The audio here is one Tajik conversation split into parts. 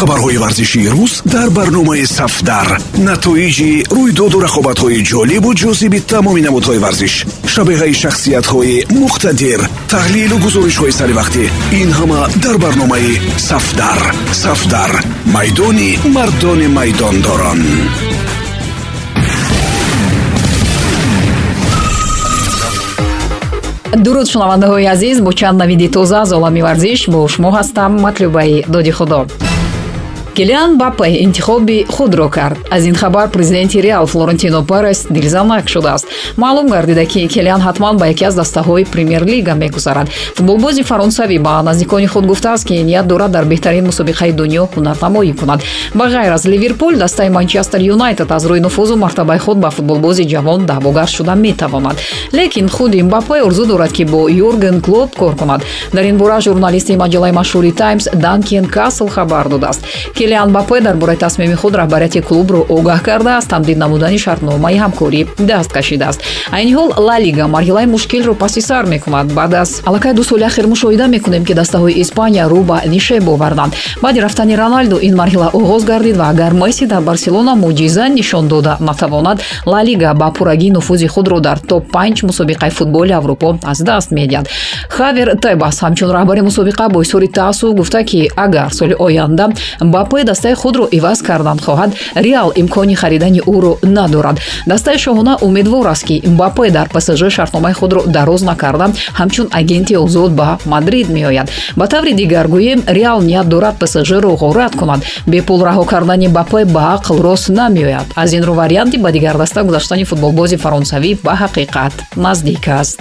хабарҳои варзишии рӯз дар барномаи сафдар. Натоиҷи рӯйдоду рақобатҳои ҷолибу ҷозиби тамоми намудҳои варзиш шабеҳаи шахсиятҳои муқтадир таҳлилу гузоришҳои саривақтӣ ин ҳама дар барномаи сафдар. Сафдар майдони мардони майдондорон. Дуруд шунавандаҳои азиз бо чанд навиди тоза аз олами варзиш бо шумо ҳастам матлюбаи доди худо килиан бапе интихоби худро кард. Аз ин хабар президенти реал флорентино перес дилзанак шудааст. Маълум гардида ки килиан ҳатман ба яке аз дастаҳои премер-лига мегузарад. Футболбози фаронсавӣ ба наздикони худ гуфтааст ки ният дорад дар беҳтарин мусобиқаи дунё ҳунарнамоӣ кунад. Ба ғайр аз ливерпул дастаи манчестер юнайтед аз рӯи нуфузу мартабаи худ ба футболбози ҷавон даъвогар шуда метавонад. Лекин худи мбапе орзу дорад ки бо юрген клоп кор кунад. Дар ин бора журналисти маҷалаи машҳури таймс данкен касл хабар додааст килиан бапе дар бораи тасмими худ раҳбарияти клубро огаҳ кардааст тамдид намудани шартномаи ҳамкорӣ даст кашидааст айни ҳол ла лига марҳилаи мушкилро паси сар мекунад. Баъд аз аллакай ду соли ахир мушоҳида мекунем ки дастаҳои испания рӯ ба нишеб оварданд баъди рафтани роналду ин марҳила оғоз гардид ва агар месси дар барселона муъҷиза нишон дода натавонад ла лига ба пуррагӣ нуфузи худро дар топ панҷ мусобиқаи футболи аврупо аз даст медиҳад. Хавер тебас ҳамчун раҳбари мусобиқа бо изҳори таассуф гуфта ки агар соли оянда бапе дастаи худро иваз кардан хоҳад. Реал имкони харидани ӯро надорад. Дастаи шоҳона умедвор аст ки мбапе дар псж шартномаи худро дароз накарда. Ҳамчун агенти озод ба мадрид меояд. Ба таври дигар гӯем реал ният дорад псжро ғорат кунад. Бепул раҳо кардани бапе ба ақл рост намеояд. Аз ин рӯ варианти ба дигар даста гузаштани футболбози фаронсавӣ ба ҳақиқат наздик аст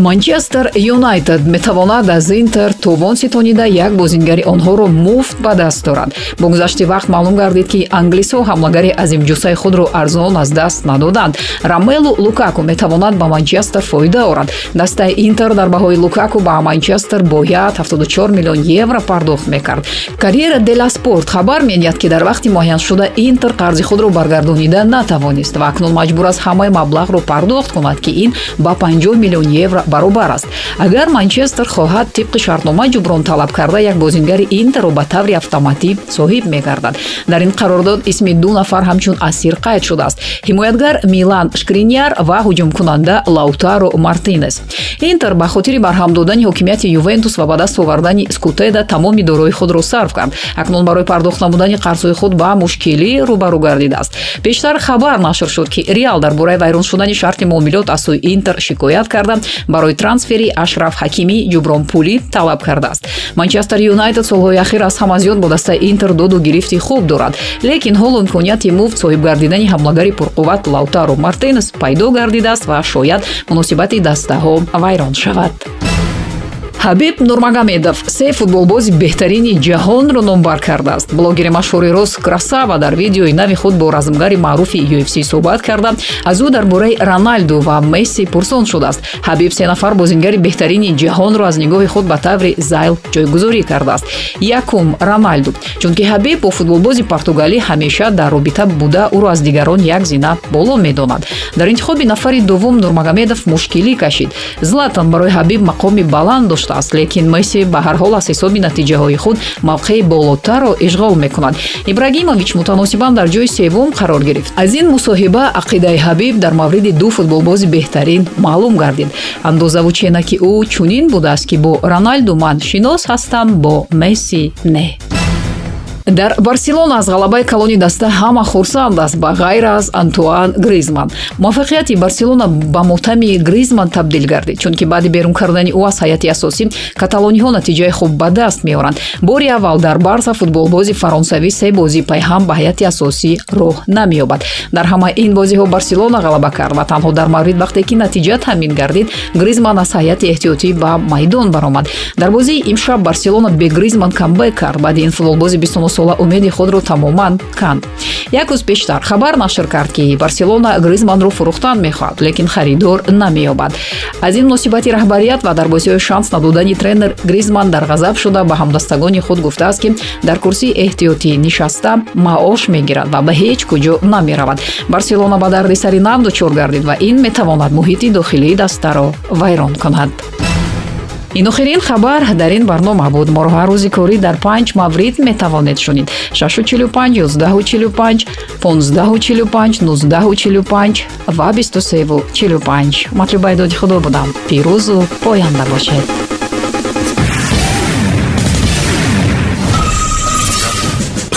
манчестер юнайтед метавонад аз интер товон ситонида як бозингари онҳоро муфт ба даст дорад. Бо гузашти вақт маълум гардид ки англисҳо ҳамлагари азимҷусаи худро арзон аз даст надоданд. Рамелу лукаку метавонад ба манчестер фоида орад. Дастаи интер дар баҳои лукаку ба манчестер бояд 74 миллион евро пардохт мекард. Карьера дела спорт хабар медиҳад ки дар вақти муайяншуда интер қарзи худро баргардонида натавонист ва акнун маҷбур аст ҳамаи маблағро пардохт кунад ки ин ба 50 миллион евро баробар аст. Агар манчестер хоҳад тибқи шартнома ҷуброн талаб карда як бозингари интерро ба таври автоматӣ соҳиб мегардад. Дар ин қарордод исми ду нафар ҳамчун асир қайд шудааст. Ҳимоятгар милан шкриняр ва ҳуҷумкунанда лаутаро мартинес. Интер ба хотири барҳам додани ҳокимияти ювентус ва ба даст овардани скутеда тамоми дорои худро сарф кард. Акнун барои пардохт намудани қарзҳои худ ба мушкилӣ рӯбарӯ гардидааст. Пештар хабар нашр шуд ки реал дар бораи вайрон шудани шарти муомилот аз сӯи интер шикоят карда барои трансфери ашраф ҳакимӣ ҷубронпулӣ талаб кардааст. Манчестер юнайтед солҳои ахир аз ҳама зиёд бо дастаи интер доду гирифти хуб дорад. Лекин ҳол имконияти муфт соҳиб гардидани ҳамлагари пурқувват лаутаро мартинес пайдо гардидааст ва шояд муносибати дастаҳо вайрон шавад ҳабиб нурмагомедов се футболбози беҳтарини ҷаҳонро номбар кардааст. Блогери машҳури рос красава дар видеои нави худ бо размгари маъруфи ufc суҳбат карда. Аз ӯ дар бораи роналду ва месси пурсон шудааст. Ҳабиб се нафар бозингари беҳтарини ҷаҳонро аз нигоҳи худ ба таври зайл ҷойгузорӣ кардааст. Якум роналду. Чунки ҳабиб бо футболбози португалӣ ҳамеша дар робита буда ӯро аз дигарон як зина боло медонад. Дар интихоби нафари дуввум нурмагомедов мушкилӣ кашид. Златан барои ҳабиб мақоми баланд дошт доштааст лекин месси ба ҳар ҳол аз ҳисоби натиҷаҳои худ мавқеи болотарро ишғол мекунад. Ибрагимович мутаносибан дар ҷои севум қарор гирифт. Аз ин мусоҳиба ақидаи ҳабиб дар мавриди ду футболбози беҳтарин маълум гардид. Андозаву ченаки ӯ чунин будааст ки бо роналду ман шинос ҳастам бо месси не дар барселона аз ғалабаи калони даста ҳама хурсанд аст ба ғайр аз антуан гризман. Муваффақияти барселона ба мотами гризман табдил гардид чунки баъди берун кардани ӯ аз ҳайати асосӣ каталониҳо натиҷаи хуб ба даст меоранд. Бори аввал дар барса футболбози фаронсавӣ се бозӣ пайҳам ба ҳайати асосӣ роҳ намеёбад дар ҳама ин бозиҳо барселона ғалаба кард ва танҳо дар маврид вақте ки натиҷа таъмин гардид гризман аз ҳайати эҳтиётӣ ба майдон баромад. Дар бозии имшаб барселона бе гризман камбек кард. Баъди ин футболбози сола умеди худро тамоман канд. Як рӯз пештар хабар нашр кард ки барселона гризманро фурӯхтан мехоҳад лекин харидор намеёбад. Аз ин муносибати раҳбарият ва дар бозиҳои шанс надодани тренер гризман дар ғазаб шуда ба ҳамдастагони худ гуфтааст ки дар курсии эҳтиётӣ нишаста маош мегирад ва ба ҳеҷ куҷо намеравад. Барселона ба дарди сари нав дучор гардид ва ин метавонад муҳити дохилии дастаро вайрон кунад ин охирин хабар дар ин барнома буд. Моро ҳар рӯзи корӣ дар панҷ маврид метавонед шунид. 645 1145 1545 1945 ва 2345 матлубаи доди худо будам. Пирӯзу поянда бошед